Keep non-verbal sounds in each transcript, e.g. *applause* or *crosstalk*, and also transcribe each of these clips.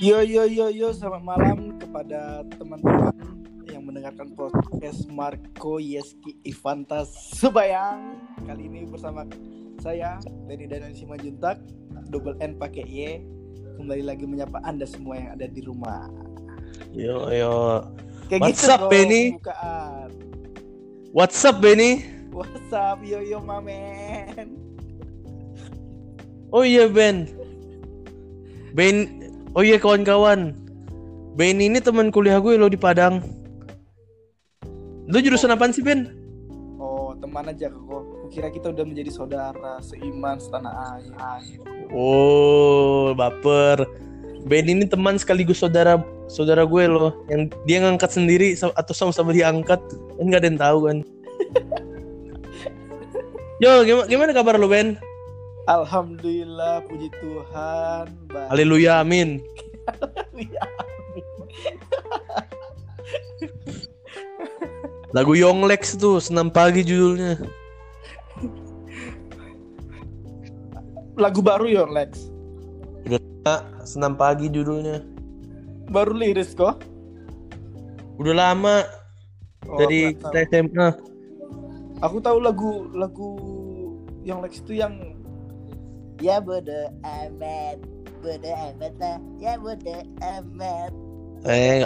Yo yo yo yo selamat malam kepada teman-teman yang mendengarkan podcast Marco Yeski Ivantas Subayang. Kali ini bersama saya Denny Daniel Simanjuntak, double N pakai Y. Kembali lagi menyapa Anda semua yang ada di rumah. Yo yo. Kayak What's gitu up, Benny? pembukaan. What's up Benny? What's up yo yo mamen. Oh iya Ben. Ben. Oh iya kawan-kawan. Ben ini teman kuliah gue lo di Padang. Lu jurusan apaan sih Ben? Oh teman aja kok. Kukira kita udah menjadi saudara seiman setanah air. Oh baper. Ben ini teman sekaligus saudara saudara gue loh. Yang dia ngangkat sendiri atau sama-sama diangkat. Kan nggak ada yang tahu kan. *laughs* Yo gimana, gimana kabar lu Ben? Alhamdulillah puji Tuhan. Baik. Haleluya amin. Ya, amin. Lagu Yonglex tuh senam pagi judulnya. Lagu baru ya Lex. Senam pagi judulnya. Baru liris kok. Udah lama Oh, dari kita SMA. Aku tahu lagu lagu yang Lex itu yang Ya bodo amat Bodo amat lah Ya bodo amat Eh,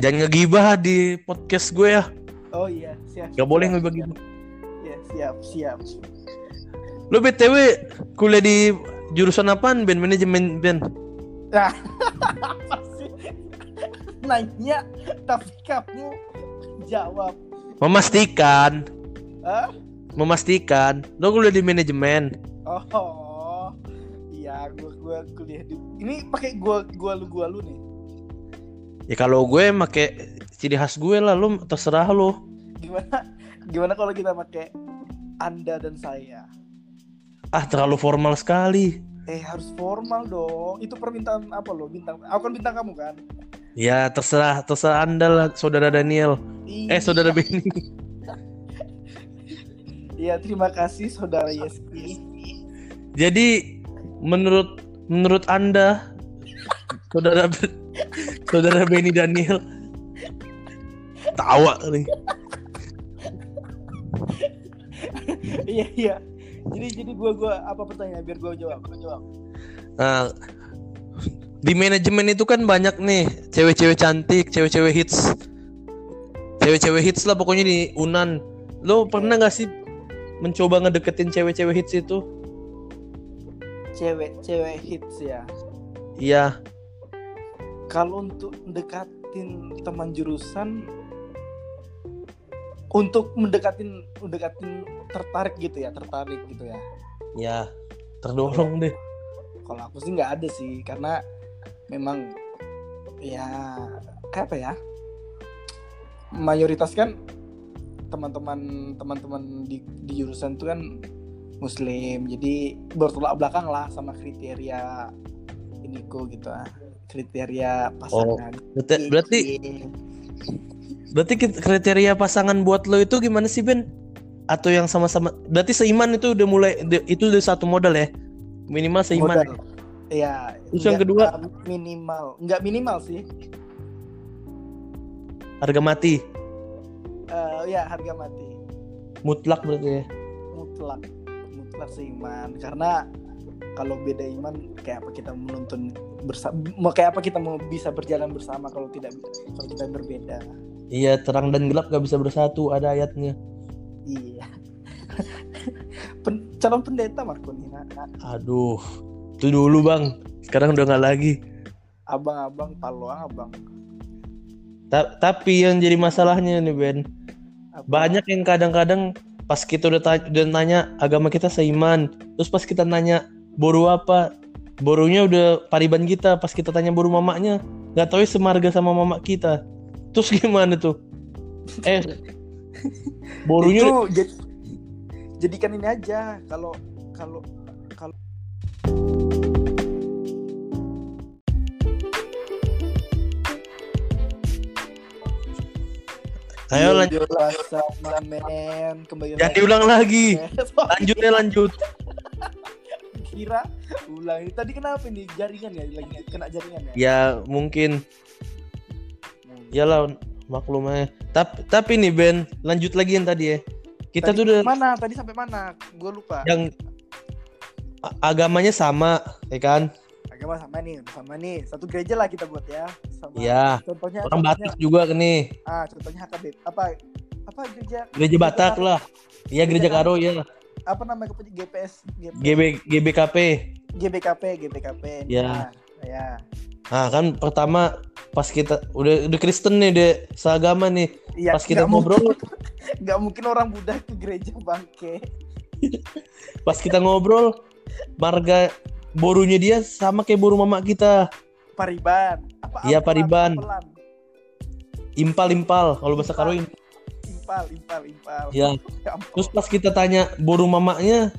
jangan ngegibah di podcast gue ya. Oh iya siap Gak boleh siap, ngegibah. Ya siap siap Lo BTW kuliah di jurusan apaan Ben? Manajemen Ben? Nah *laughs* Apa sih Nanya Tapi kamu Jawab Memastikan. Hah? Memastikan. Lo kuliah di manajemen. Oh Iya gua, gua kuliah di Ini pakai gua gua lu gua lu nih Ya kalau gue make ciri khas gue lah. Lo terserah lo. Gimana Gimana kalau kita pakai Anda dan saya Ah terlalu formal sekali. Eh harus formal dong. Itu permintaan apa lo? Bintang. Aku kan bintang kamu kan. Ya terserah, terserah anda lah, saudara Daniel. Eh saudara Benny. *laughs* Iya terima kasih saudara Yeski. Jadi menurut menurut anda saudara saudara Benny Daniel tawa nih. iya iya. Jadi jadi gua gua apa pertanyaan biar gua jawab. Gua jawab. Nah, di manajemen itu kan banyak nih cewek-cewek cantik, cewek-cewek hits, cewek-cewek hits lah pokoknya di Unan. Lo pernah nggak sih mencoba ngedeketin cewek-cewek hits itu? Cewek cewek hits ya. Iya. Kalau untuk mendekatin teman jurusan untuk mendekatin mendekatin tertarik gitu ya tertarik gitu ya. Ya, terdorong deh. Kalau aku sih nggak ada sih karena memang ya kayak apa ya mayoritas kan teman-teman teman-teman di, di jurusan itu kan muslim jadi bertolak belakang lah sama kriteria ini kok gitu ah kriteria pasangan Berarti, berarti berarti kriteria pasangan buat lo itu gimana sih Ben? Atau yang sama-sama berarti seiman itu udah mulai itu udah satu modal ya? Minimal seiman. Modal. ya Terus yang nggak, kedua? uh, minimal nggak minimal sih Harga mati. Eh, ya harga mati Mutlak berarti ya. mutlak mutlak seiman karena kalau beda iman kayak apa kita menuntun bersama kayak apa kita mau bisa berjalan bersama kalau tidak kalau kita berbeda Iya, terang dan gelap gak bisa bersatu, ada ayatnya. iya Pen- calon pendeta Marco Nina Aduh. Itu dulu, Bang. Sekarang udah nggak lagi. abang-abang paluang abang Ta- tapi yang jadi masalahnya nih, Ben. Apa? Banyak yang kadang-kadang pas kita udah, ta- udah nanya agama kita seiman, terus pas kita nanya boru apa, borunya udah pariban kita. Pas kita tanya boru mamanya, nggak tahu ya semarga sama mama kita. Terus *laughs* gimana tuh? Eh, borunya itu jad- jadikan ini aja kalau kalau kalau Ayo lanjut. men kembali Jangan diulang lagi. *laughs* Lanjut ya lanjut. kira ulang tadi kenapa nih jaringan ya lagi kena jaringan ya Ya mungkin Iyalah maklum aja. Tapi tapi nih Ben, lanjut lagi yang tadi ya. Kita Tadi tuh udah mana tadi sampai mana gue lupa yang agamanya sama, ya kan? Agama sama nih sama nih satu gereja lah kita buat ya sama Iya. contohnya Orang contohnya, Batak juga kan nih. ah contohnya HKB apa apa gereja Gereja Batak Karo. lah. Iya gereja Karo ya. apa namanya GPS GPS GB GBKP. GBKP GBKP Ya. Nah, ya Nah kan pertama pas kita udah udah Kristen nih deh seagama nih. Iya, Pas kita ngobrol. *laughs* nggak mungkin orang Buddha ke gereja bangke *laughs* Pas kita ngobrol marga borunya dia sama kayak boru mama kita. Pariban apa Iya, Pariban. Impal impal kalau bahasa Karo im- impal impal impal Ya. Terus pas kita tanya boru mamanya,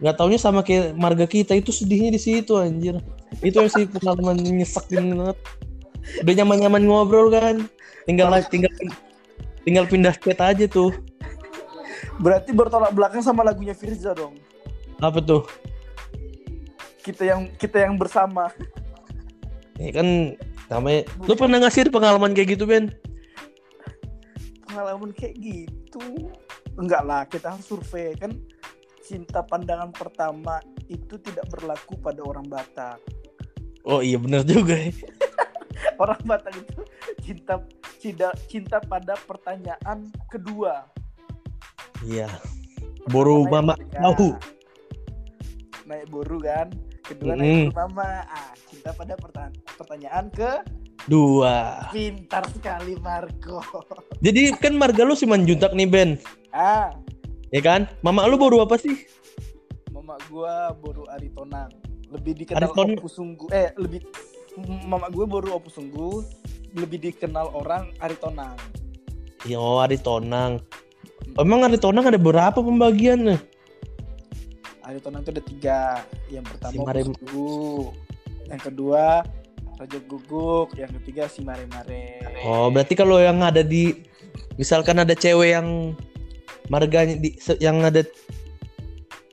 nggak taunya sama kayak marga kita itu sedihnya di situ anjir. Itu yang sih pengalaman nyesekin banget. Udah nyaman-nyaman ngobrol kan. Tinggal tinggal tinggal pindah chat aja tuh. berarti bertolak belakang sama lagunya Firza dong Apa tuh? Kita yang kita yang bersama Ya kan namanya lu pernah ngasih pengalaman kayak gitu Ben? pengalaman kayak gitu enggak lah kita harus survei kan cinta pandangan pertama itu tidak berlaku pada orang Batak Oh iya bener juga ya. *laughs* orang Batak itu cinta cinta cinta pada pertanyaan kedua Iya. Boru mama tahu. naik boru kan kedua Mm. boru mama ah cinta pada pertanyaan pertanyaan ke Dua. pintar sekali Marco *laughs* Jadi kan marga lu si Manjuntak nih Ben, ah ya kan? Mama lu boru apa sih? mama gua boru Aritonang lebih dikenal Ariton- Opus Sungguh eh lebih mama gue boru Opus Sungguh lebih dikenal orang Aritonang oh, Aritonang. Emang Aritonang ada berapa pembagiannya? Aritonang itu ada tiga yang pertama Si yang kedua Raja Guguk yang ketiga si Mare Mare Oh, berarti kalau yang ada di misalkan ada cewek yang marganya di yang ada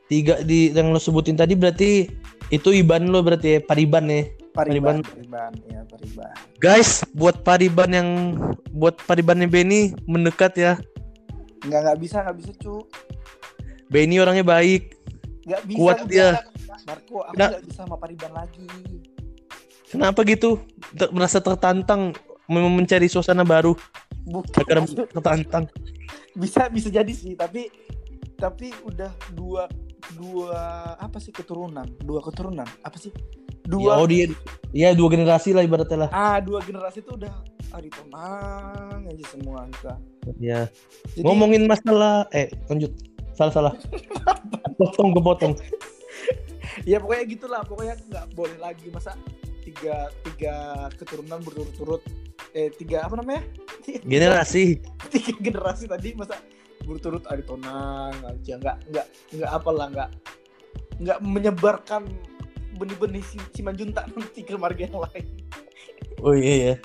tiga di yang lo sebutin tadi berarti itu Iban lo berarti ya, Pariban ya. Pariban Pariban ya Pariban Guys, buat Pariban yang buat Paribannya Benny mendekat ya. nggak nggak bisa nggak bisa cu Benny orangnya baik. Nggak bisa Kuat dia. Marco aku Nggak. nggak bisa sama Pariban lagi Kenapa gitu? Ter- merasa tertantang mencari suasana baru bukan agar tertantang. *laughs* bisa bisa jadi sih tapi tapi udah dua dua apa sih keturunan dua keturunan apa sih Ya, dua oh dia ya dua generasi lah ibaratnya lah. ah dua generasi itu udah aritonang aja semua kita Ya. Jadi, Ngomongin masalah eh lanjut. Salah salah. *laughs* potong kepotong. ya pokoknya gitulah pokoknya nggak boleh lagi masa tiga tiga keturunan berturut-turut eh tiga apa namanya *laughs* Generasi. tiga generasi tadi masa berturut aritonang aja nggak nggak nggak apalah nggak nggak menyebarkan benih-benih si, si Manjuntak nanti ke marga yang lain *laughs* Oh iya ya.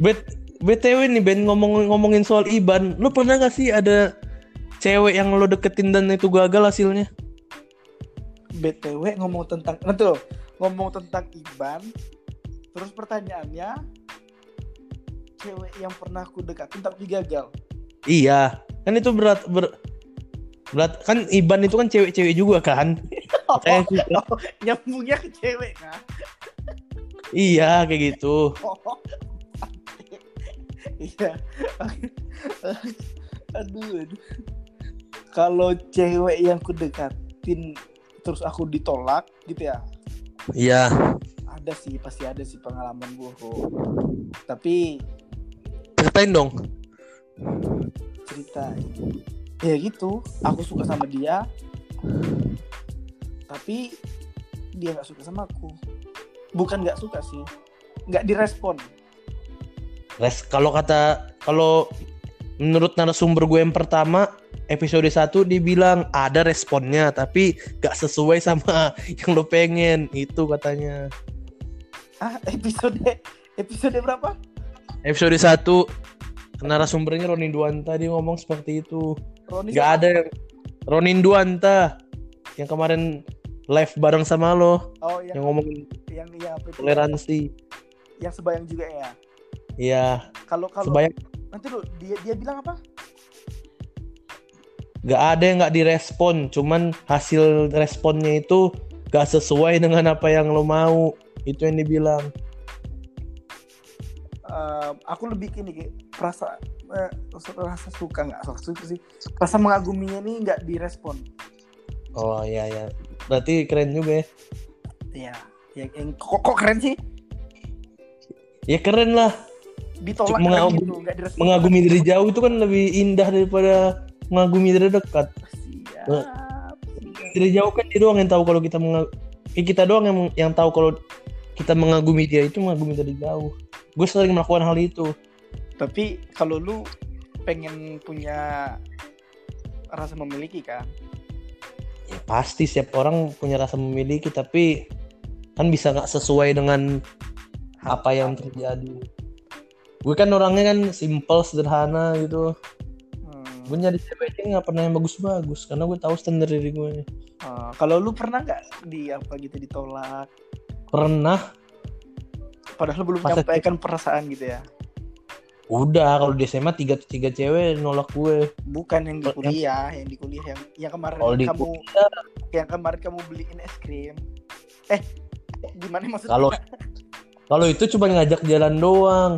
Bet BTW nih Ben ngomong ngomongin soal Iban, lu pernah gak sih ada cewek yang lo deketin dan itu gagal hasilnya? BTW ngomong tentang nanti loh ngomong tentang Iban terus pertanyaannya cewek yang pernah aku dekatin tapi gagal Iya, kan itu berat ber, berat kan Iban itu kan cewek-cewek juga kan? *laughs* Kayak suka. *laughs* nyambungnya ke cewek kan iya kayak gitu. *laughs* iya aduh, aduh. Kalau cewek yang ku dekatin terus aku ditolak gitu ya? Iya. ada sih pasti ada sih pengalaman buruk. Tapi Ceritain dong. cerita. Ya gitu aku suka sama dia. Tapi dia nggak suka sama aku. Bukan nggak suka sih nggak direspon. Res, kalau kata kalau menurut narasumber gue yang pertama episode 1 dia bilang ada responnya tapi gak sesuai sama *laughs* yang lo pengen itu katanya. ah episode episode berapa Episode 1 narasumbernya Ronin Duanta dia ngomong seperti itu. Roni Gak ada yang Ronin Duanta yang kemarin live bareng sama lo Oh yang yang yang yang apa itu? toleransi. Yang sebayang juga ya. Iya, Kalau kalau sebanyak nanti lu dia dia bilang apa? nggak ada yang nggak direspon, cuman hasil responnya itu gak sesuai dengan apa yang lo mau. Itu yang dibilang. Eh, aku lebih gini kayak rasa eh, rasa suka nggak rasa suka sih rasa mengaguminya nih nggak direspon Oh iya ya. Berarti keren juga ya. Iya yang, yang kok, kok keren sih Ya keren lah. Ditolak Cuma keren mengagum- gitu direspon Mengagumi dari jauh itu kan lebih indah daripada mengagumi dari dekat. siap, siap. Dari jauh kan dia doang yang tahu kalau kita mengagumi. kita doang yang yang tahu kalau kita mengagumi dia itu mengagumi dari jauh. Gue sering melakukan hal itu. tapi kalau lu pengen punya rasa memiliki kan Ya pasti setiap orang punya rasa memiliki tapi kan bisa nggak sesuai dengan apa yang terjadi. Gue kan orangnya kan simple sederhana gitu. Hmm. Gue nyari ceweknya nggak pernah yang bagus-bagus karena gue tahu standar diri gue. Eh, kalau lu pernah nggak di apa gitu ditolak Pernah padahal belum Masa- menyampaikan perasaan gitu ya udah kalau di SMA tiga tiga cewek nolak gue. bukan yang di Yang- kuliah yang di kuliah yang yang kemarin kamu kuliah yang kemarin kamu beliin es krim eh gimana maksudnya Kalau- *laughs* kalau itu cuma ngajak jalan doang.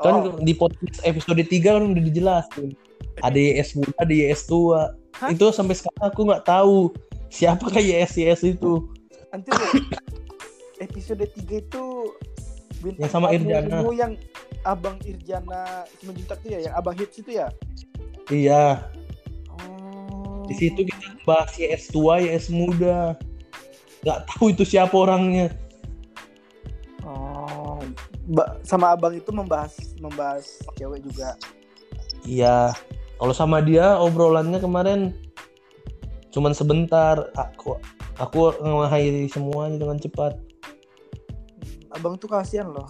Kan Oh, di podcast episode 3 kan udah dijelasin. Ada YS muda, ada YS tua. Hah? Itu sampai sekarang aku nggak tahu siapa kayak YS YS itu. nanti episode 3 itu bintang Yang sama Irjana. yang abang Irjana Simanjuntak itu ya yang abang hits itu ya Iya, oh. di situ kita bahas YS tua, YS muda. Nggak tahu itu siapa orangnya. Sama abang itu membahas membahas cewek juga Iya. Kalau sama dia obrolannya kemarin cuman sebentar. Aku aku mengakhiri semuanya dengan cepat. abang tuh kasihan loh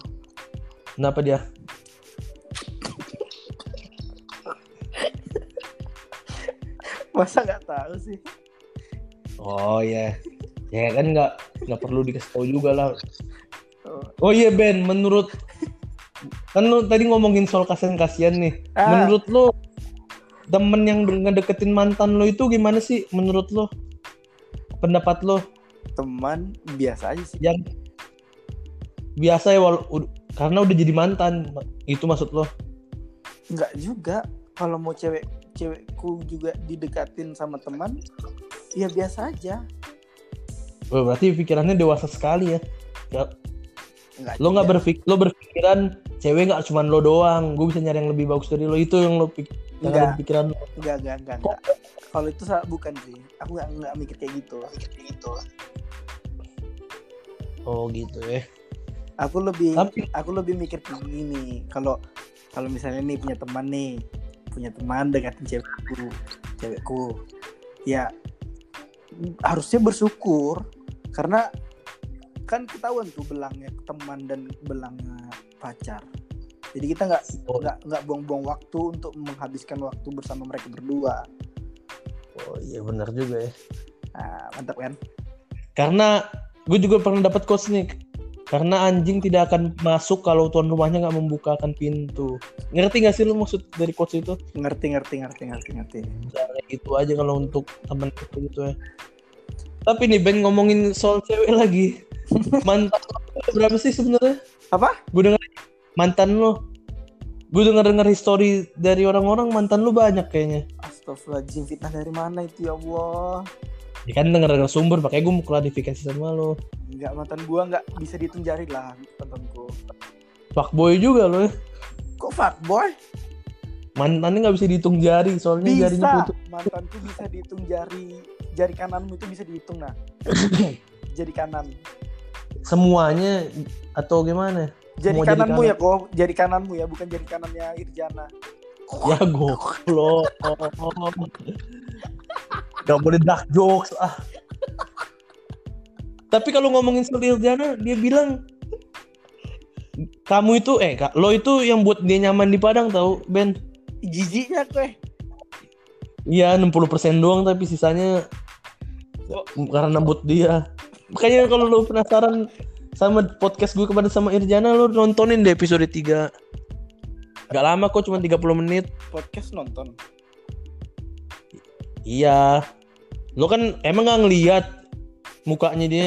Kenapa dia? *laughs* masa nggak tahu sih Oh ya. Ya kan nggak nggak perlu dikasih tahu juga lah. Oh. Oh iya Ben, menurut *laughs* kan lu tadi ngomongin soal kasihan kasihan nih. Ah. Menurut lu temen yang ngedeketin mantan lo itu gimana sih menurut lo? Pendapat lo teman biasa aja sih yang biasa ya karena udah jadi mantan itu maksud lo? nggak juga kalau mau cewek cewekku juga didekatin sama teman ya biasa aja Wah, berarti pikirannya dewasa sekali ya. Nggak lo nggak berpikir lo berpikiran cewek nggak cuma lo doang, gue bisa nyari yang lebih bagus dari lo itu yang lo pik yang Nggak. pikiran lo. Enggak, enggak, enggak, enggak. Kalau itu bukan sih. Aku enggak mikir kayak gitu. gitu. Oh gitu ya. Aku lebih Tapi aku lebih mikir kayak gini. Kalau kalau misalnya nih punya teman nih, punya teman dekatin cewekku, cewekku. Ya harusnya bersyukur karena kan ketahuan tuh belangnya teman dan belangnya pacar. Jadi kita nggak oh, nggak nggak buang-buang waktu untuk menghabiskan waktu bersama mereka berdua. oh iya benar juga ya. Nah, mantap kan? Karena gue juga pernah dapat quotes nih. Karena anjing tidak akan masuk kalau tuan rumahnya nggak membukakan pintu. Ngerti gak sih lu maksud dari quotes itu? Ngerti, ngerti, ngerti, ngerti, ngerti. Kayak gitu aja kalau untuk temen itu gitu ya. Tapi nih Ben ngomongin soal cewek lagi. Mantan lo berapa sih sebenarnya? Apa? Gue denger mantan lo. Gue denger denger history dari orang-orang mantan lu banyak kayaknya. Astagfirullahaladzim fitnah dari mana itu ya Allah Ya kan denger denger sumber makanya gue mau klarifikasi sama lo. Enggak mantan gua nggak bisa dihitung jari lah mantanku Fuckboy juga lo ya. Kok fuckboy? Mantannya nggak bisa dihitung jari soalnya jarinya Bisa putus. Mantanku bisa dihitung jari Jari kananmu itu bisa dihitung nah *coughs* Jari kanan Semuanya atau gimana? Semua jari kananmu kanan. ya kok Jari kananmu ya bukan jari kanannya Irjana Ya goblok. Gak boleh dark jokes ah. Tapi kalau ngomongin soal Iljana, dia bilang kamu itu eh kak, lo itu yang buat dia nyaman di Padang tau Ben? Jijiknya kue Iya 60% doang tapi sisanya Kok- karena buat dia. Makanya kalau lu penasaran sama podcast gue kepada sama Irjana lu nontonin deh episode 3. Gak lama kok cuma 30 menit. Podcast nonton. Iya. Lu kan emang gak ngeliat mukanya dia.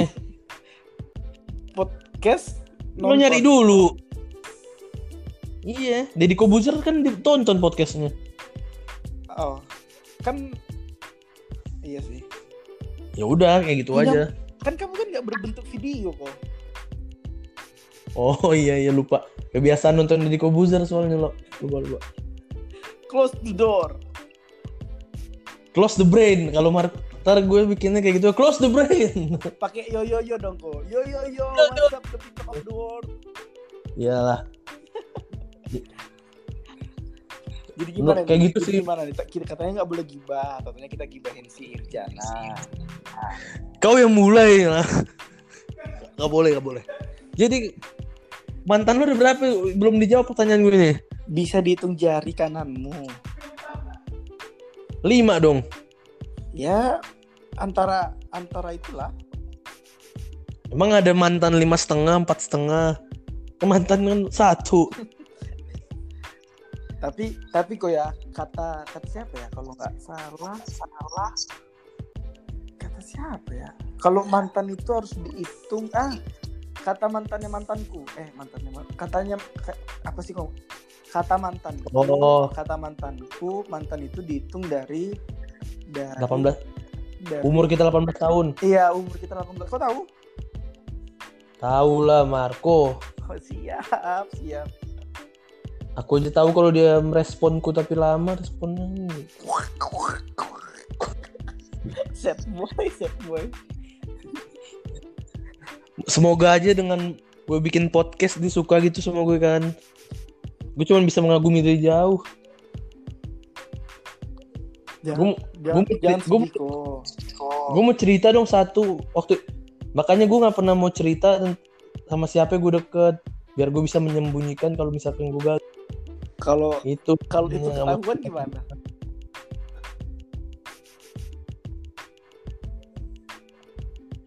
Podcast Lu nyari dulu. Iya, Deddy Kobuzer kan ditonton podcastnya. Oh. Kan Iya sih. Ya udah kayak gitu Iya. aja. Kan kamu kan nggak berbentuk video kok. Oh iya iya lupa. Kebiasaan nonton Deddy Kobuzer soalnya lo. Lupa lupa. Close the door. Close the brain. Kalau Mar ntar gue bikinnya kayak gitu. Close the brain. *laughs* Pakai yo yo yo dong kok. Yo yo yo. What's up the people of the world? Iyalah. Jadi gimana Kayak nih? gitu sih. Gimana nih? Katanya nggak boleh gibah. Katanya kita gibahin si Irjana. Kau yang mulai lah. Gak boleh gak boleh. Jadi mantan lu udah berapa? Belum dijawab pertanyaan gue nih. Bisa dihitung jari kananmu. Lima dong. Ya antara antara itulah. Emang ada mantan lima setengah, empat setengah. Mantan kan satu. Tapi tapi kok ya kata kata siapa ya kalau nggak salah salah siapa ya? Kalau mantan itu harus dihitung ah kata mantannya mantanku eh mantannya man- katanya ka- apa sih kok kata mantanku Oh. kata mantanku mantan itu dihitung dari dari 18 dari- umur kita 18 tahun. iya umur kita 18 kau tahu Tahu lah Marco. oh, siap siap Aku aja tahu kalau dia meresponku tapi lama responnya. *laughs* set boy set boy. Semoga aja dengan gue bikin podcast dia suka gitu sama gue kan. Gue cuma bisa mengagumi dari jauh. jangan Gue jangan, mau cerita dong satu waktu makanya gue nggak pernah mau cerita sama siapa gue deket biar gue bisa menyembunyikan kalau misalkan gue gagal. Kalau itu kalau itu ketahuan gimana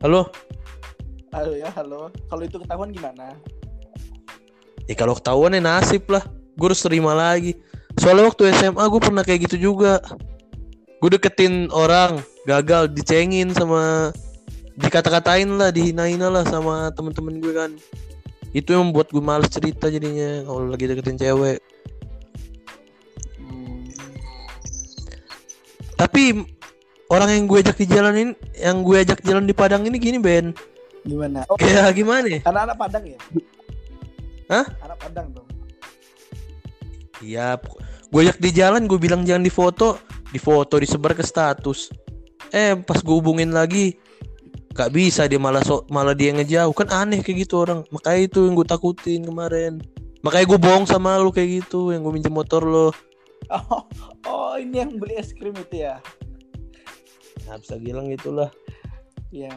halo? Halo ya halo. Kalau itu ketahuan gimana? Ya kalau ketahuan ya nasib lah. Gue harus terima lagi. Soalnya waktu SMA gue pernah kayak gitu juga. Gue deketin orang gagal dicengin sama dikata-katain lah dihina-hina lah sama temen-temen gue kan. Itu yang membuat gue males cerita jadinya kalau lagi deketin cewek. Hmm, Tapi orang yang gue ajak di jalan ini, yang gue ajak jalan di Padang ini gini Ben, gimana oh kayak gimana? ya? anak-anak Padang ya Hah? anak Padang dong Iya, gue ajak di jalan, gue bilang jangan difoto, difoto disebar ke status. Eh pas gue hubungin lagi, gak bisa dia malah so, malah dia ngejauh kan aneh kayak gitu orang. Makanya itu yang gue takutin kemarin. Makanya gue bohong sama lu kayak gitu, yang gue minjem motor lo. *laughs* oh, oh ini yang beli es krim itu ya Nah bisa bilang gitulah. ya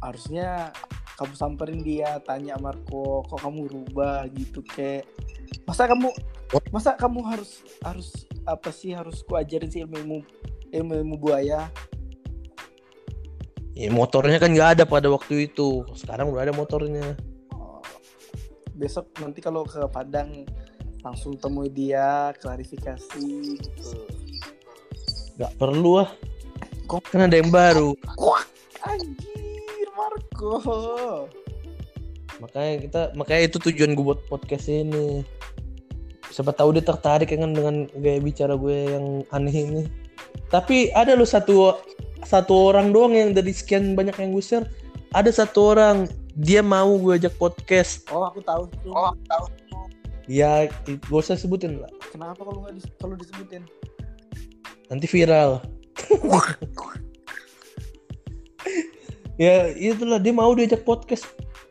harusnya kamu samperin dia tanya Marco kok kamu rubah gitu kayak masa kamu masa kamu harus harus apa sih harus ku ajarin sih ilmu ilmu ilmu ilmu buaya Ya, motornya kan nggak ada pada waktu itu. Sekarang udah ada motornya. Oh, besok nanti kalau ke Padang langsung temui dia klarifikasi gitu Gak perlu ah. Kok- Kan ada yang baru. Wah, anjir Marco. Makanya kita makanya itu tujuan gue buat podcast ini. Siapa tahu dia tertarik kan dengan gaya bicara gue yang aneh ini. Tapi ada loh satu satu orang doang yang dari sekian banyak yang gue share. Ada satu orang dia mau gue ajak podcast. Oh aku tahu oh aku tahu ya gak usah sebutin lah. Kenapa kalau nggak dis- kalau disebutin? Nanti viral *laughs* ya itulah dia mau diajak podcast.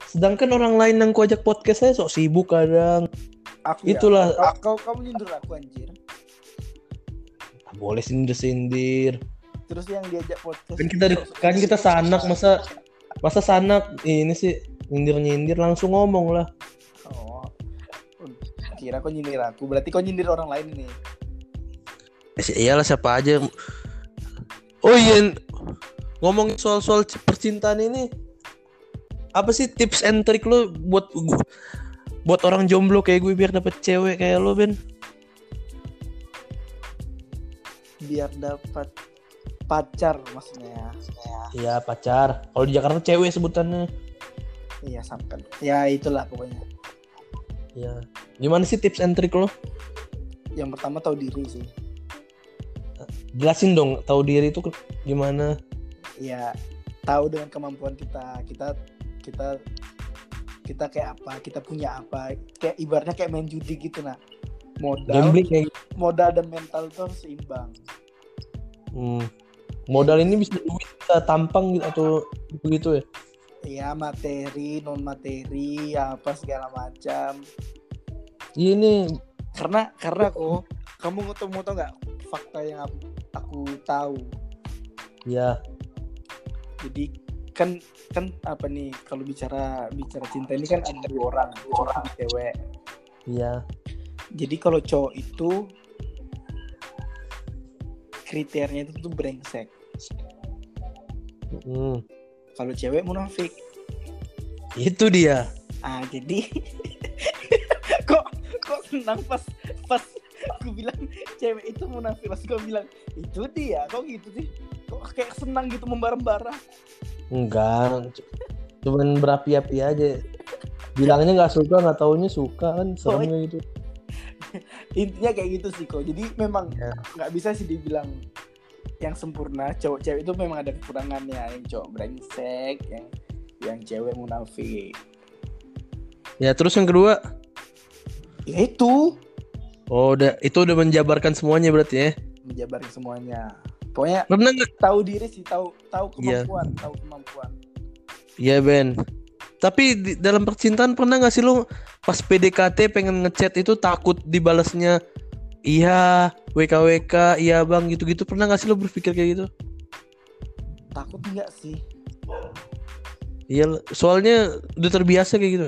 Sedangkan orang lain yang ku ajak podcast saya sok sibuk kadang. Aku Itulah. ya, kau, kau kamu nyindir aku anjir. Ah, boleh sindir-sindir terus yang diajak podcast kan kita kan kita sanak masa masa sanak ini sih nyindir nyindir langsung ngomong lah. Oh. Kira kau nyindir aku. Berarti kau nyindir orang lain nih. Eh, iyalah siapa aja oh iya ngomongin soal soal percintaan ini apa sih tips and trick lo buat buat orang jomblo kayak gue biar dapet cewek kayak lo Ben? biar dapat pacar maksudnya Iya pacar. Kalau di Jakarta cewek sebutannya. iya sampai ya itulah pokoknya Iya. Gimana sih tips and trick lo? yang pertama tahu diri sih Jelasin dong, tahu diri itu gimana? ya tahu dengan kemampuan kita kita kita kita kayak apa kita punya apa kayak ibaratnya kayak main judi gitu nah modal Gambling kayak gitu. modal dan mental itu harus seimbang Hmm. Modal ini bisa duit, bisa tampang gitu atau begitu ya? ya materi non materi apa segala macam Iya nih, karena karena kok kamu mau tau nggak fakta yang aku, aku tahu ya. jadi kan kan apa nih kalau bicara bicara cinta ini kan ada dua orang cowok sama cewek Iya. jadi kalau cowok itu kriteria itu tuh brengsek Hmm. kalau cewek munafik Itu dia. ah jadi *laughs* kok kok senang pas pas aku bilang cewek itu munafik pas gue bilang itu dia kok gitu sih kok kayak senang gitu membara-bara Enggak. Cuman berapi-api aja. Bilangnya nggak suka, nggak taunya suka kan serem Oh, gitu. intinya kayak gitu sih kok jadi memang Ya. nggak bisa sih dibilang yang sempurna cowok cewek itu memang ada kekurangannya yang cowok brengsek yang yang cewek munafik Ya terus yang kedua, ya itu oh udah itu udah menjabarkan semuanya berarti ya. menjabarin semuanya pokoknya Pernah nggak? tahu diri sih tahu tahu Iya. kemampuan tahu kemampuan Iya Ben. Tapi di, dalam percintaan pernah nggak sih lu pas PDKT pengen ngechat itu takut dibalasnya iya WKWK iya bang gitu-gitu pernah nggak sih lu berpikir kayak gitu? takut enggak sih Iya soalnya udah terbiasa kayak gitu.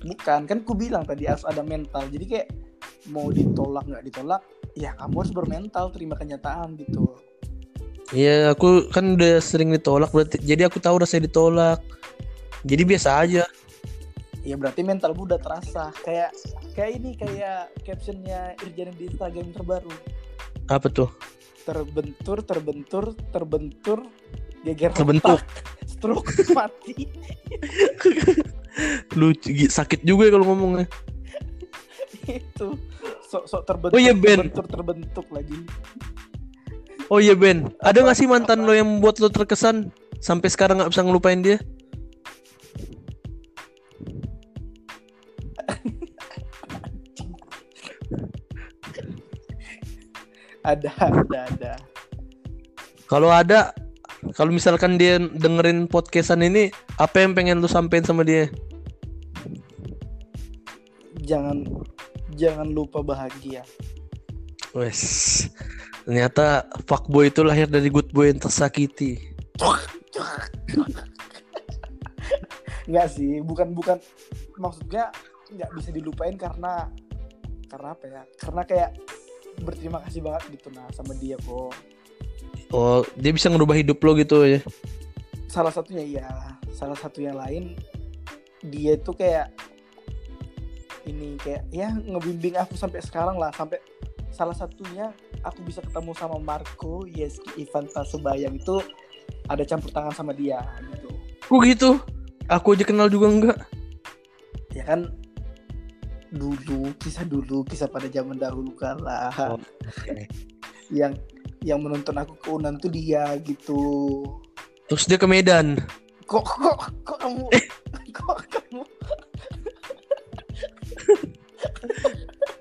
bukan kan ku bilang tadi harus ada mental jadi kayak mau ditolak nggak ditolak ya kamu harus bermental terima kenyataan gitu Iya aku kan udah sering ditolak berarti jadi aku tahu rasanya ditolak. Jadi biasa aja. ya berarti mentalmu udah terasa kayak kayak ini kayak captionnya Irjan di Instagram terbaru Apa tuh? terbentur terbentur terbentur geger Terbentuk. otak, *laughs* stroke mati *laughs* Lucu sakit juga ya kalau ngomongnya. Itu. Sok sok terbentuk Oh iya, Ben. terbentur terbentuk lagi. Oh iya Ben, ada nggak sih mantan lo yang membuat lo terkesan? Sampai sekarang nggak bisa ngelupain dia? ada ada ada. Kalau ada, kalau misalkan dia dengerin podcastan ini, apa yang pengen lu sampein sama dia? jangan jangan lupa bahagia Wes, ternyata fuckboy itu lahir dari good boy yang tersakiti. Enggak sih, bukan bukan maksudnya nggak bisa dilupain karena karena apa ya? Karena kayak berterima kasih banget gitu nah sama dia kok. Oh, dia bisa ngerubah hidup lo gitu ya? Salah satunya iya, salah satu yang lain dia itu kayak ini kayak ya ngebimbing aku sampai sekarang lah sampai salah satunya aku bisa ketemu sama Marco Yeski Ivan Tasebayang itu ada campur tangan sama dia gitu. Kok gitu? Aku aja kenal juga enggak. ya kan dulu kisah dulu kisah pada zaman dahulu kala Oh, oke. *laughs* yang yang menonton aku ke Unan tuh dia gitu Terus dia ke Medan. kok kok kok kamu *laughs* kok kamu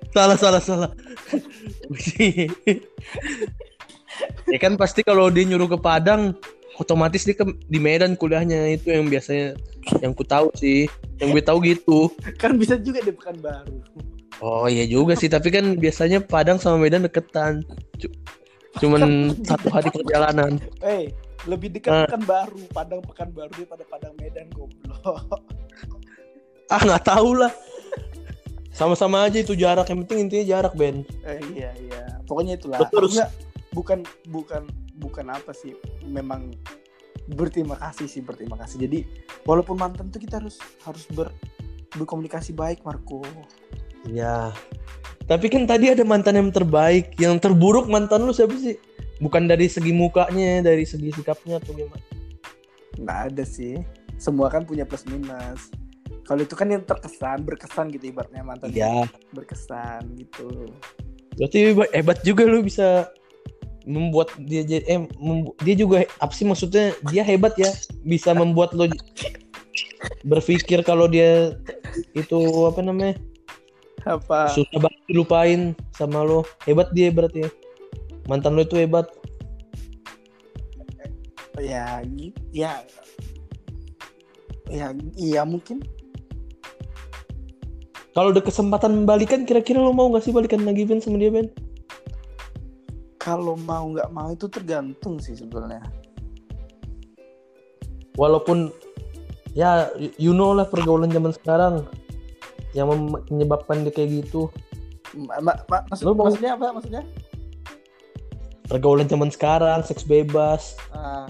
Salah, salah, salah. *laughs* ya kan pasti kalau dia nyuruh ke Padang, otomatis dia ke, di Medan kuliahnya itu yang biasanya yang ku tahu sih. Yang gue tahu gitu. kan bisa juga di Pekanbaru Oh iya juga sih, tapi kan biasanya Padang sama Medan deketan. Cu- Cuman satu hari perjalanan. eh lebih dekat Ah. Pekanbaru Padang Pekanbaru daripada Padang Medan goblok Ah nggak tahu lah. Sama-sama aja itu jarak, yang penting intinya jarak Ben. eh, iya iya pokoknya itulah Betul. Enggak, bukan bukan bukan apa sih memang berterima kasih sih berterima kasih jadi walaupun mantan tuh kita harus harus ber berkomunikasi baik Marco Ya. Tapi kan tadi ada mantan yang terbaik, yang terburuk mantan lu siapa sih? Bukan dari segi mukanya, dari segi sikapnya atau gimana? nggak ada sih semua kan punya plus minus kalau itu kan yang terkesan berkesan gitu ibaratnya mantan Iya. berkesan gitu. Berarti hebat- juga lu bisa membuat dia jadi eh membu- dia juga apa sih maksudnya? Dia hebat ya bisa membuat lo berpikir kalau dia itu apa namanya? Apa? Susah banget dilupain sama lo hebat dia berarti ya. Mantan lo itu hebat. Ya ya. Ya iya mungkin kalau ada kesempatan balikan kira-kira lo mau gak sih balikan lagi Ben sama dia Ben? Kalau mau nggak mau itu tergantung sih sebenarnya. Walaupun ya you know lah pergaulan zaman sekarang yang menyebabkan dia kayak gitu. Ma- ma- ma- maksud- mau- maksudnya apa maksudnya? Pergaulan zaman sekarang seks bebas. Ah,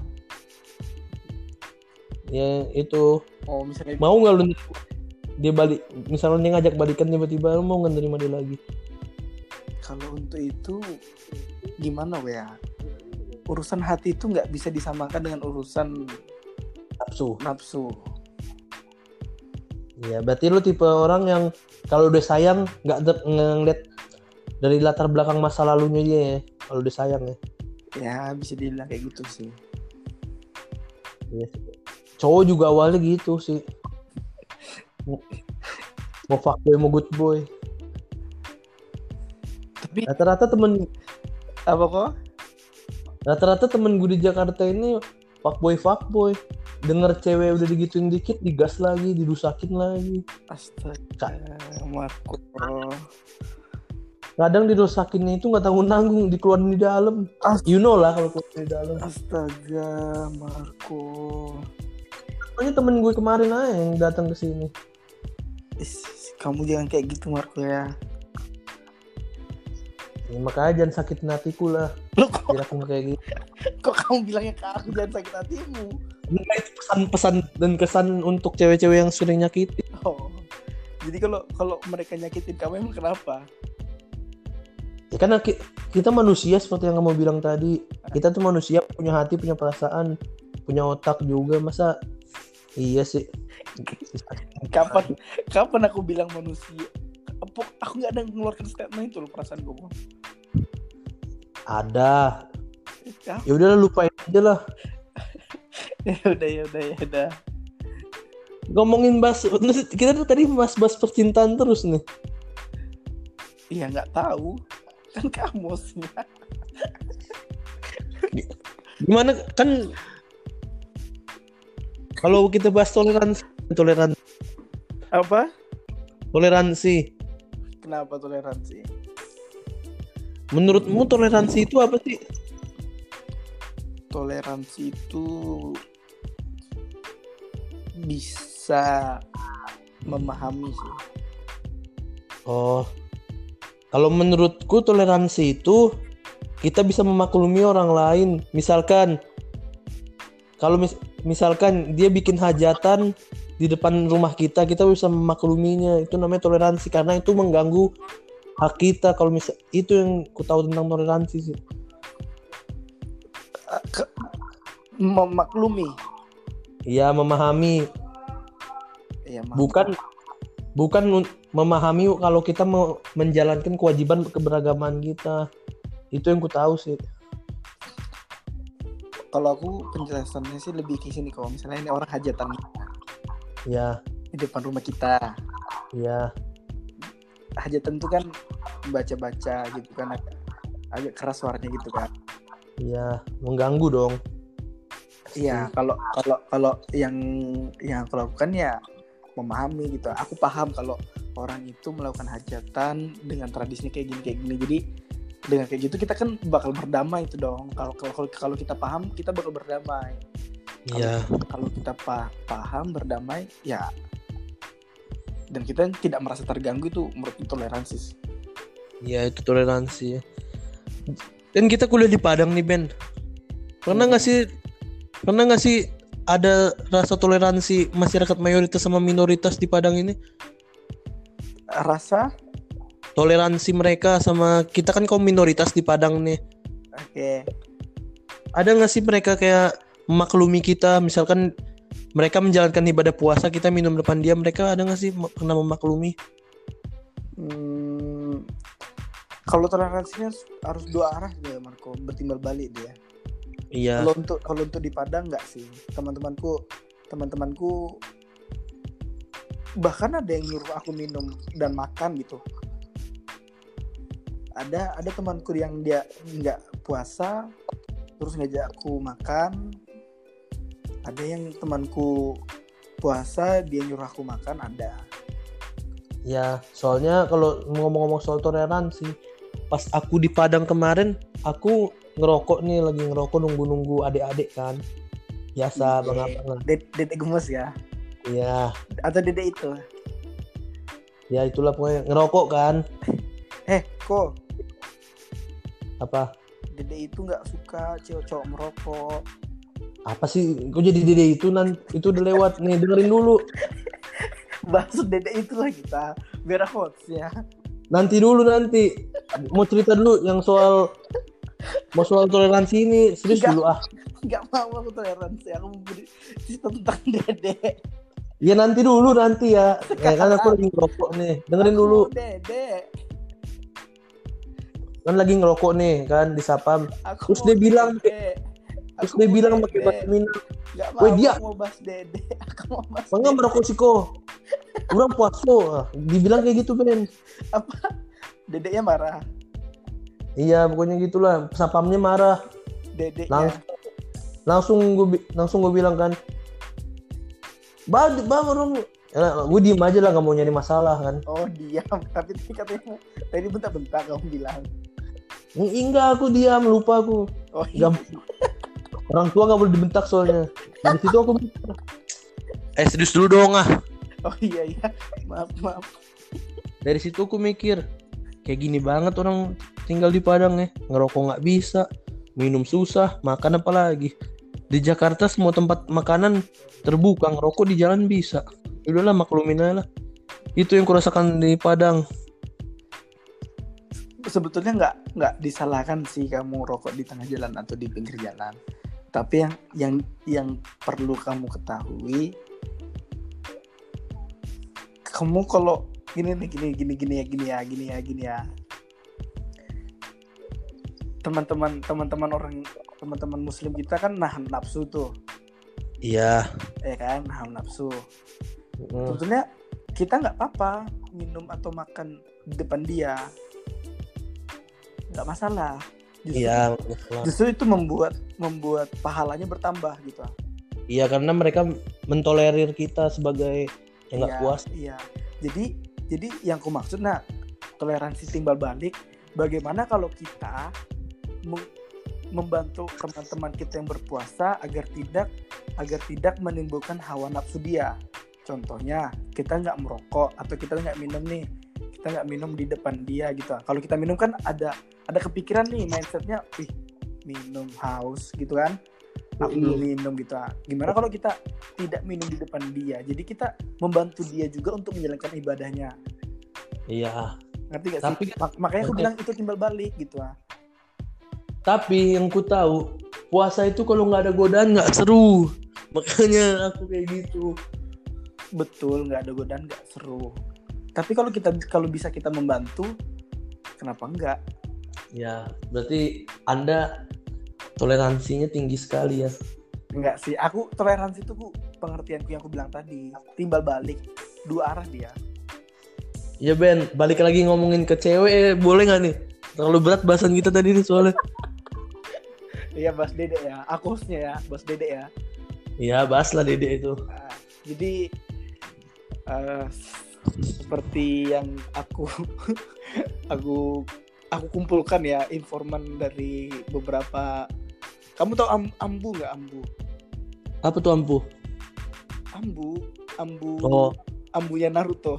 ya itu. Oh misalnya mau nggak lu dia balik misalnya dia ngajak balikan tiba-tiba lu mau nggak nerima dia lagi? Kalau untuk itu gimana ya urusan hati itu nggak bisa disamakan dengan urusan nafsu. nafsu. Ya berarti lu tipe orang yang kalau udah sayang nggak de- ngeliat dari latar belakang masa lalunya dia ya kalau udah sayang ya. Ya bisa dibilang kayak gitu sih. Sih. cowok juga awalnya gitu sih mau mau fuckboy mau good boy. Tapi rata-rata temen apa kok? Rata-rata temen gue di Jakarta ini fuckboy fuckboy denger cewek udah digituin dikit digas lagi dirusakin lagi. Astaga Marco kadang dirusakinnya itu nggak tanggung nanggung dikeluarin di dalam. As- you know lah kalau keluar di dalam. Astaga Marco. Pokoknya temen gue kemarin aja yang datang ke sini kamu jangan kayak gitu Marco ya. Ya, makanya jangan sakitin hatiku lah. Lo kok, biar aku kayak gitu. Kok kamu bilangnya ke aku jangan sakit hatimu? Itu pesan-pesan dan kesan untuk cewek-cewek yang sering nyakiti oh. Jadi kalau kalau mereka nyakitin kamu emang kenapa? Ya karena ki- kita manusia seperti yang kamu bilang tadi. Kita tuh manusia punya hati punya perasaan punya otak juga. Masa? Iya sih *laughs* kapan kapan aku bilang manusia? Aku nggak ada mengeluarkan statement itu loh perasaan gue ada. Ya. Ya udah lupain aja lah. *laughs* Udah ya udah ya udah. Ngomongin bahas kita tuh tadi bahas-bahas percintaan terus nih. Iya nggak tahu. Kan kamu sih gimana kan kalau kita bahas toleransi toleransi. Apa? Toleransi. Kenapa toleransi? Menurutmu toleransi itu apa sih? Toleransi itu bisa memahami sih. Oh. Kalau menurutku toleransi itu kita bisa memaklumi orang lain. Misalkan kalau mis- misalkan dia bikin hajatan di depan rumah kita kita bisa memakluminya. Itu namanya toleransi karena itu mengganggu hak kita. Kalau misal itu yang ku tahu tentang toleransi sih. Eh, memaklumi. Ya memahami. Ya bukan bukan memahami kalau kita mau menjalankan kewajiban keberagaman kita. Itu yang ku tahu sih. Kalau aku penjelasannya sih lebih ke sini kalau misalnya ini orang hajatan ya di depan rumah kita ya hajatan itu kan baca-baca gitu kan agak, agak keras suaranya gitu kan ya mengganggu dong Iya, kalau kalau kalau yang yang aku lakukan ya memahami gitu. Aku paham kalau orang itu melakukan hajatan dengan tradisinya kayak gini kayak gini. Jadi dengan kayak gitu kita kan bakal berdamai itu dong. Kalau kalau kalau kita paham kita bakal berdamai. Ya Kalau kita pa- paham berdamai ya dan kita tidak merasa terganggu itu menurut toleransi. ya itu toleransi dan kita kuliah di Padang nih Ben pernah nggak sih pernah nggak sih ada rasa toleransi masyarakat mayoritas sama minoritas di Padang ini? Rasa Toleransi mereka sama kita kan kaum minoritas di Padang nih. oke. Ada nggak sih mereka kayak memaklumi kita? Misalkan mereka menjalankan ibadah puasa, kita minum depan dia, mereka ada nggak sih pernah memaklumi? Hmm, kalau toleransinya harus dua arah dia Marco, bertimbal balik dia. Iya. Kalau untuk kalau untuk di Padang nggak sih, teman-temanku teman-temanku bahkan ada yang nyuruh aku minum dan makan gitu. Ada ada temanku yang dia nggak puasa, terus ngajak aku makan. Ada yang temanku puasa dia nyuruh aku makan ada. Ya, soalnya kalau ngomong-ngomong soal toleransi, pas aku di Padang kemarin, aku ngerokok nih, lagi ngerokok nunggu-nunggu adik-adik kan. Biasa, Iya. bang abang Ded- Dedek gemes ya Iya, atau dedek itu? ya itulah pokoknya ngerokok kan. *laughs* Eh, kok Apa? dedek itu nggak suka cowok-cowok merokok? Apa sih? Kok jadi dede itu nan itu udah lewat nih, dengerin dulu. *laughs* Bahas dedek itulah kita biar hoax ya. Nanti dulu nanti. Mau cerita dulu yang soal mau soal toleransi ini serius Enggak. dulu ah. Nggak mau aku toleransi, aku mau beri cerita tentang dedek. Ya nanti dulu nanti ya. Ya kan aku lagi ngerokok nih. Dengerin Aku dulu. mau Dedek. Kan lagi ngerokok nih kan di Sapam. Aku Terus dia bilang, dedek. Terus Aku dia bilang pakai bahasa Minang, Nggak mau, dia. mau bahas dedek. Aku mau bahas "Bangga merokok siko." Kurang puaso. Dibilang kayak gitu, Ben. Dedeknya marah. Iya, pokoknya gitulah. Sapamnya marah. Dedeknya. Langsung langsung gue langsung gue bilang kan, "Bang, bang orang gue diem aja lah nggak mau nyari masalah kan Oh diam, *laughs* tapi tadi katanya tadi bentar-bentar kamu bilang. "Eng- enggak aku diam lupa aku Oh iya. Nggak- orang tua nggak boleh dibentak soalnya. Dari situ aku eh serius dulu dong ah. Oh iya iya. Maaf maaf. dari situ aku mikir kayak gini banget orang tinggal di Padang ya. Ngerokok nggak bisa minum susah makan apa lagi. Di Jakarta semua tempat makanan terbuka ngerokok di jalan bisa. Udahlah maklumin aja lah. Itu yang kurasakan di Padang. Sebetulnya nggak nggak disalahkan sih kamu rokok di tengah jalan atau di pinggir jalan tapi yang yang yang perlu kamu ketahui kamu kalau gini nih gini gini gini ya gini ya gini ya gini ya. Teman-teman teman-teman orang teman-teman muslim kita kan nahan nafsu tuh. Iya. Ya kan? Nahan nafsu. Mm. sebetulnya kita nggak apa-apa minum atau makan di depan dia. Nggak masalah justru, iya justru itu membuat membuat pahalanya bertambah gitu. Iya karena mereka mentolerir kita sebagai yang nggak Iya, puas. iya. Jadi jadi yang aku maksud nah toleransi timbal balik bagaimana kalau kita mem- membantu teman-teman kita yang berpuasa agar tidak agar tidak menimbulkan hawa nafsu dia? Contohnya kita nggak merokok atau kita nggak minum nih kita nggak minum di depan dia gitu. Kalau kita minum kan ada ada kepikiran nih mindsetnya ih minum haus gitu kan? Aku minum gitu. Ah. gimana kalau kita tidak minum di depan dia? Jadi kita membantu dia juga untuk menjalankan ibadahnya. Iya. Ngerti gak Tapi- sih Mak- makanya aku bilang itu timbal balik gitu ah. Tapi yang ku tahu puasa itu kalau nggak ada godaan nggak seru. Makanya aku kayak gitu. Betul nggak ada godaan nggak seru. Tapi kalau kita kalau bisa kita membantu kenapa enggak ya berarti anda toleransinya tinggi sekali ya. Enggak sih aku toleransi itu Bu, pengertianku yang aku bilang tadi. Timbal balik dua arah dia. Ya Ben balik lagi ngomongin ke cewek eh, boleh nggak nih? Terlalu berat bahasan kita tadi nih soalnya. *laughs* Iya bas dede ya. Aku hostnya ya bas dede ya. Ya bahas lah dede itu. Nah, jadi eh, seperti yang aku *laughs* aku aku kumpulkan ya informan dari beberapa kamu tahu am- ambu nggak ambu? Apa tuh ampuh ambu ambu oh. ambunya Naruto.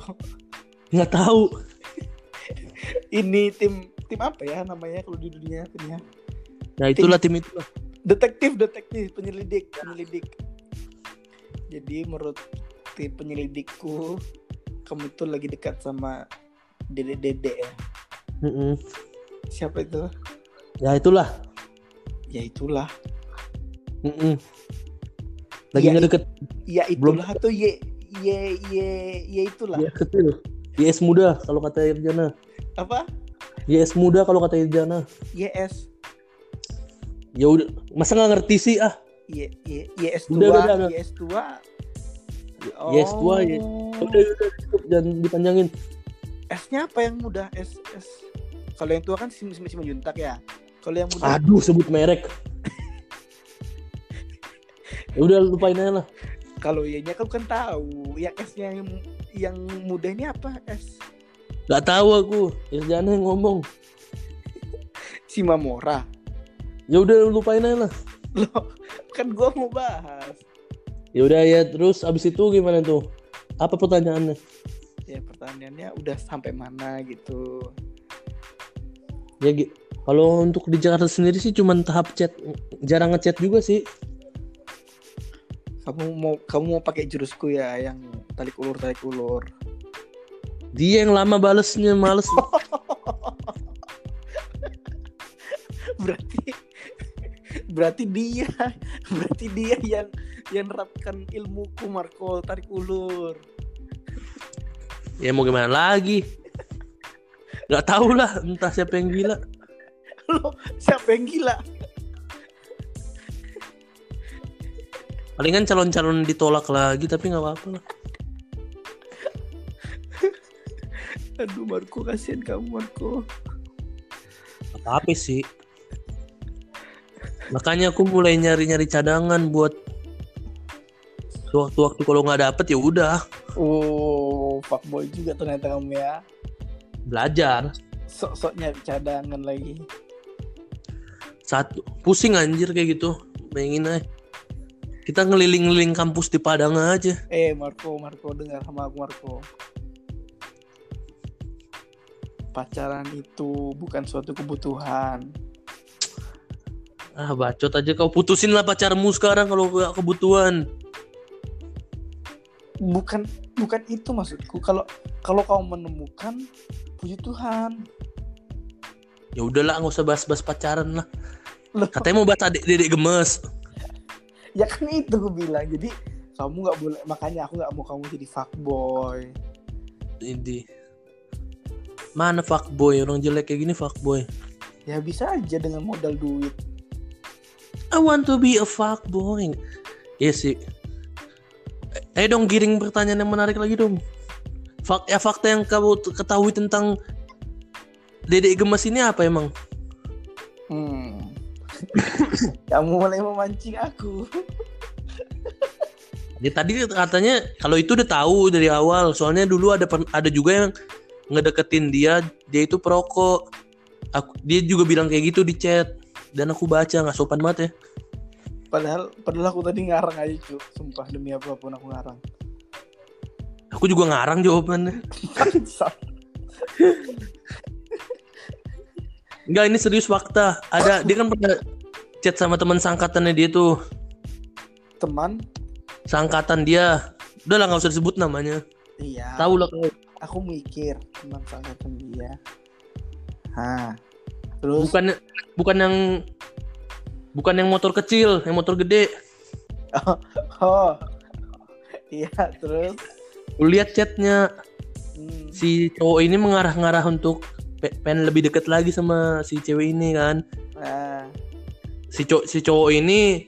Nggak tahu. *laughs* Ini tim tim apa ya namanya kalau di dunia timnya nah itulah tim itu detektif detektif penyelidik penyelidik. Jadi menurut tim penyelidikku kamu itu lagi dekat sama dede dede ya Mm-mm. siapa itu Ya itulah. ya itulah Mm-mm. Lagi Ya, ngedeket ya Belum- itulah tuh ye ye ye ye itulah YS kecil. YS muda kalau kata Irjana. apa YS muda kalau kata Irjana. yes Ya udah, masa nggak ngerti sih ah? ye ye yes Udah, tua udah, udah. yes tua Yes tua, ye- Udah, udah, cukup, jangan dipanjangin. S-nya apa yang muda? S S. Kalau yang tua kan si si Simanjuntak ya. Kalau yang muda Aduh, sebut merek. ya udah lupain aja lah. kalau Y-nya kan kan tahu. Yang S-nya yang yang muda ini apa? S Gak tahu aku. Irjana yang ngomong. Simamora. Ya udah lupain aja lah. Loh, kan gua mau bahas. Ya udah ya terus abis itu gimana tuh? Apa pertanyaannya? Ya pertanyaannya udah sampai mana gitu. Ya kalau untuk di Jakarta sendiri sih cuman tahap chat, jarang ngechat juga sih. Kamu mau kamu mau pakai jurusku ya yang tarik ulur tarik ulur. Dia yang lama balesnya males. *laughs* berarti berarti dia berarti dia yang yang nerapkan ilmuku Marco tarik ulur. Ya mau gimana lagi? Gak tahu lah, entah siapa yang gila. Lo siapa yang gila? Palingan calon-calon ditolak lagi tapi nggak apa-apa lah. Aduh Marco kasihan kamu Marco. Apa sih? Makanya aku mulai nyari-nyari cadangan buat waktu-waktu kalau nggak dapet ya udah Oh, fuckboy juga ternyata kamu ya. belajar. Sok-sok nyari cadangan lagi. Satu pusing anjir kayak gitu. Bayangin aja. Kita ngeliling-ngeliling kampus di Padang aja. Eh Marco, Marco dengar sama aku Marco. Pacaran itu bukan suatu kebutuhan. Ah bacot aja kau putusin lah pacarmu sekarang kalau gak kebutuhan. Bukan bukan itu maksudku. Kalau kalau kau menemukan puji Tuhan. Ya udahlah nggak usah bahas-bahas pacaran lah. Loh, Katanya mau bahas adik dedek gemes. ya kan itu gue bilang. Jadi kamu nggak boleh makanya aku nggak mau kamu jadi fuckboy. Ini mana fuckboy orang jelek kayak gini fuckboy. Ya bisa aja dengan modal duit. I want to be a fuckboy. Iya sih. Eh dong giring pertanyaan yang menarik lagi dong. Fak ya fakta yang kamu ketahui tentang Dedek Gemes ini apa emang? Hmm. *coughs* kamu mulai memancing aku. *laughs* Ya tadi katanya kalau itu udah tahu dari awal. Soalnya dulu ada ada juga yang ngedeketin dia, dia itu perokok. Aku, dia juga bilang kayak gitu di chat dan aku baca nggak sopan banget ya. Padahal padahal aku tadi ngarang aja cu. Sumpah demi apa pun aku ngarang. Aku juga ngarang jawabannya. *laughs* Enggak ini serius fakta. Ada dia kan pernah chat sama teman sangkatannya dia tuh. Teman, Sangkatan dia. Udah lah nggak usah disebut namanya. iya. Tahu lah kau. Aku mikir teman sangkatan dia. Hah. Terus Bukan bukan yang bukan yang motor kecil, yang motor gede. *laughs* oh. Iya, terus Lu lihat chatnya hmm, si cowok ini mengarah-ngarah untuk pe- pengen lebih deket lagi sama si cewek ini kan. nah, Si cowok si cowok ini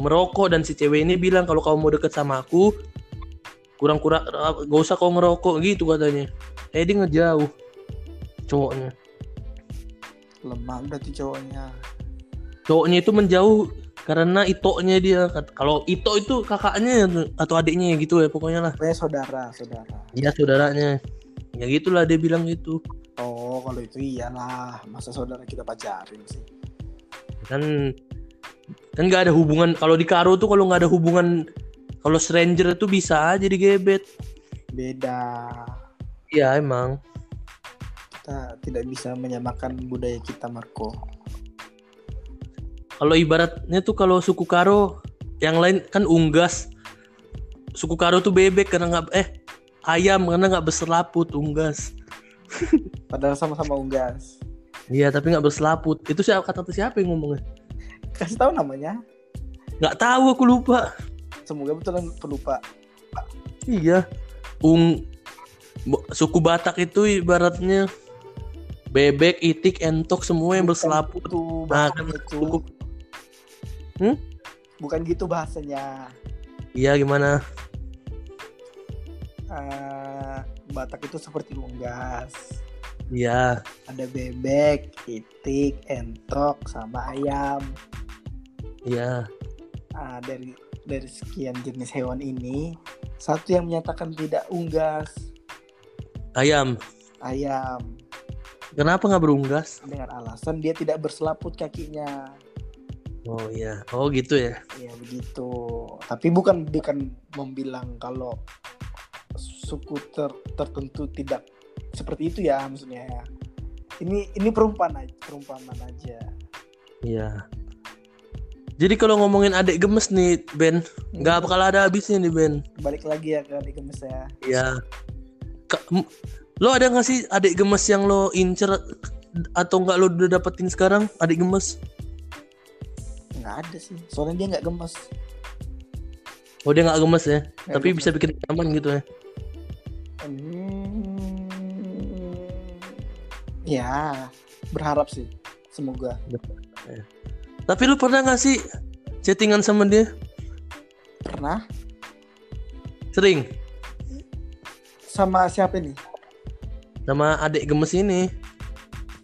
merokok dan si cewek ini bilang kalau kamu mau deket sama aku kurang-kurang gak usah kau ngerokok gitu katanya. Eh dia ngejauh cowoknya. lemah berarti cowoknya. Cowoknya itu menjauh karena itoknya dia. Kalau ito itu kakaknya atau adiknya gitu ya pokoknya lah. Pokoknya saudara, saudara. Iya saudaranya. Ya gitulah dia bilang gitu. Oh, kalau itu iyalah. Masa saudara kita pacarin sih? kan kan nggak ada hubungan kalau di karo tuh kalau nggak ada hubungan kalau stranger itu bisa aja digebet Beda. iya emang Kita tidak bisa menyamakan budaya kita, Marco. Kalau ibaratnya tuh kalau suku Karo yang lain kan unggas. Suku Karo tuh bebek karena nggak eh ayam karena nggak berselaput unggas. *laughs* Padahal sama-sama unggas. Iya tapi nggak berselaput. Itu siapa kata siapa yang ngomongnya? Kasih tahu namanya. Nggak tahu aku lupa. Semoga betulan pelupa. Iya. Ung suku Batak itu ibaratnya bebek, itik, entok semua yang berselaput. Itu Nah, kan itu. suku Hmm? Bukan gitu bahasanya. Iya gimana? Eh, Batak itu seperti unggas. Iya. Ada bebek, itik, entok, sama ayam. Iya. Ah, dari dari sekian jenis hewan ini, satu yang menyatakan tidak unggas, Ayam. ayam. Kenapa nggak berunggas? Dengan alasan dia tidak berselaput kakinya. Oh iya. Oh gitu ya. Ya begitu. Tapi bukan bukan membilang kalau suku ter- tertentu tidak seperti itu ya maksudnya ya. Ini ini perumpamaan aja, perumpamaan aja. Iya. Jadi kalau ngomongin adik gemes nih Ben, nggak bakal ada habisnya nih Ben. balik lagi ya ke adik gemes ya. Iya. Lo ada nggak sih adik gemes yang lo incer atau nggak lo udah dapetin sekarang adik gemes? Nggak ada sih. Soalnya dia nggak gemes. Oh dia nggak gemes ya, Nggak tapi gemes. bisa bikin nyaman gitu ya. Hmm, ya berharap sih. Semoga. Tapi lu pernah nggak sih chattingan sama dia? Pernah Sering sama siapa nih? sama adik gemes ini,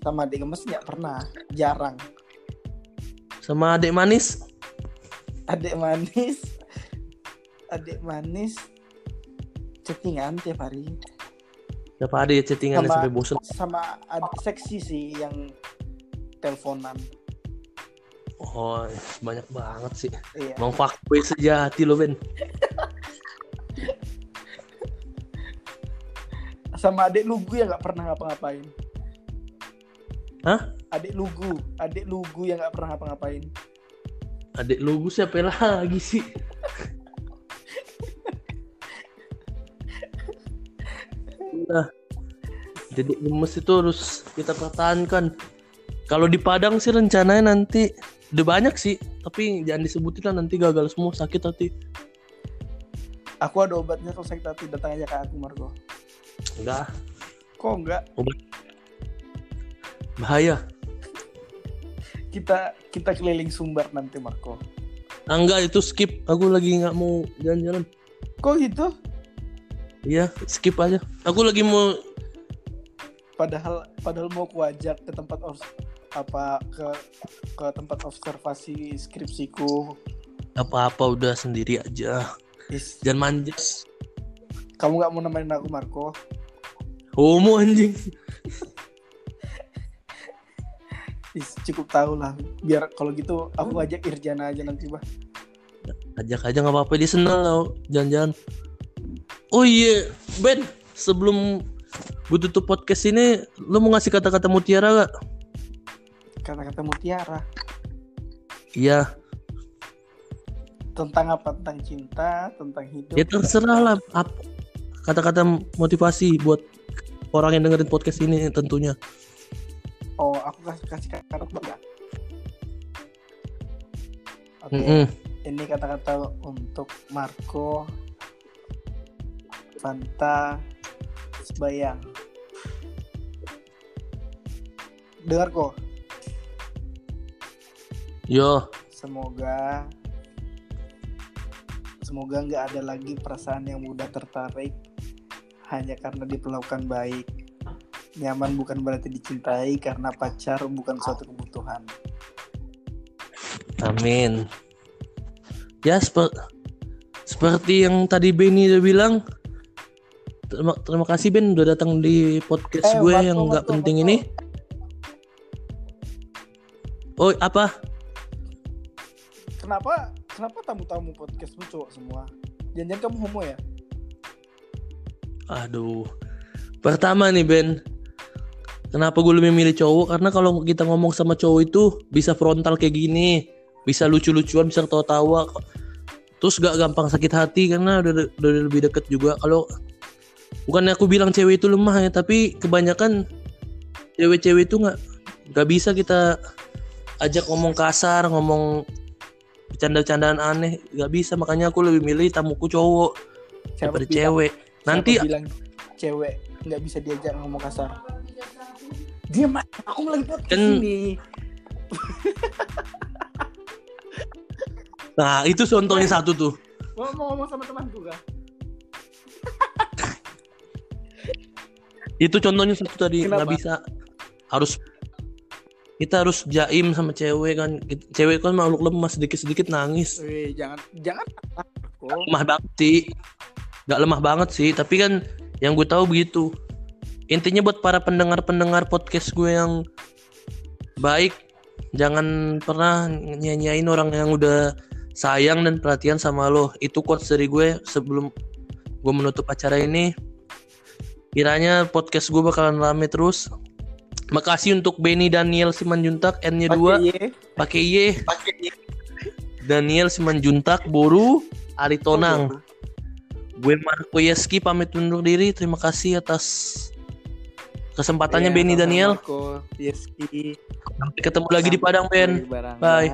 Sama adik gemes nggak pernah. Jarang. Sama adik manis. Adik manis. Adik manis. Chattingan tiap hari. Siapa ada ya chattingan Sama- sampai bosen? sama adik seksi sih yang teleponan Oh banyak banget sih. iya Emang fuckboy sejati lo Ben. *laughs* sama adik lugu yang nggak pernah ngapa-ngapain Hah? adik lugu adik lugu yang nggak pernah ngapa-ngapain Adik lu gue siapa lagi sih? Udah. Jadi gemes itu harus kita pertahankan. Kalau di Padang sih rencananya nanti udah banyak sih, tapi jangan disebutin lah nanti gagal semua sakit hati. aku ada obatnya kalau sakit hati datang aja ke aku Marco Enggak, kok enggak bahaya. kita kita keliling sumber nanti Marco Ah, enggak itu skip. Aku lagi nggak mau jalan-jalan. kok gitu Iya, skip aja. Aku lagi mau padahal padahal mau aku ajak ke tempat apa ke ke tempat observasi skripsiku apa-apa udah sendiri aja. Is, Jangan manja. kamu nggak mau nemenin aku Marco Homo anjing. Cukup tahu lah. Biar kalau gitu aku ajak Irjana aja nanti bah ajak aja nggak apa-apa dia seneng tau. Jalan-jalan. Oh iya Ben sebelum gue tutup podcast ini lu mau ngasih kata-kata mutiara gak kata-kata mutiara? Iya. Tentang apa? Tentang cinta tentang hidup. Ya terserah lah. Kata-kata motivasi buat orang yang dengerin podcast ini tentunya kasih kata ya oke Mm-mm. ini kata-kata untuk Marco Fanta Sebayang. Dengar kok yo. Semoga semoga nggak ada lagi perasaan yang mudah tertarik hanya karena diperlakukan baik nyaman bukan berarti dicintai karena pacar bukan suatu kebutuhan amin ya sepe- seperti yang tadi Benny udah bilang terima, terima kasih Ben udah datang di podcast Eh, gue Marco, yang nggak penting Marco. ini oh apa kenapa kenapa tamu-tamu podcastmu cowok semua jangan-jangan kamu homo ya Aduh. Pertama nih Ben. Kenapa gue lebih milih cowok? Karena kalau kita ngomong sama cowok itu bisa frontal kayak gini. bisa lucu-lucuan bisa ketawa-tawa terus gak gampang sakit hati karena udah, udah lebih deket juga kalau bukannya aku bilang cewek itu lemah ya tapi kebanyakan cewek-cewek itu nggak nggak bisa kita ajak ngomong kasar ngomong bercanda-candaan aneh nggak bisa makanya aku lebih milih tamuku cowok Siapa daripada bilang- cewek nanti bilang cewek nggak bisa diajak ngomong kasar. Dia mah aku lagi podcast Kan- ini. nah itu contohnya satu tuh. Mau mau ngomong sama temanku kah? itu contohnya satu tadi nggak bisa. Harus kita harus jaim sama cewek kan. Cewek kan makhluk lemah sedikit sedikit nangis. Wih, jangan jangan aku. lemah banget sih nggak lemah banget sih tapi kan yang gue tahu begitu intinya buat para pendengar pendengar podcast gue yang baik jangan pernah nyanyain orang yang udah sayang dan perhatian sama lo. Itu quotes dari gue sebelum gue menutup acara ini. Kiranya podcast gue bakalan rame terus. Makasih untuk Benny Daniel Simanjuntak dua. Pakai Y. pakai Y. Daniel Simanjuntak Boru Ari Tonang. Gue Marco Yeski pamit undur diri. Terima kasih atas kesempatannya Iya, Benny Daniel sampai ketemu lagi di Padang Ben. Bye.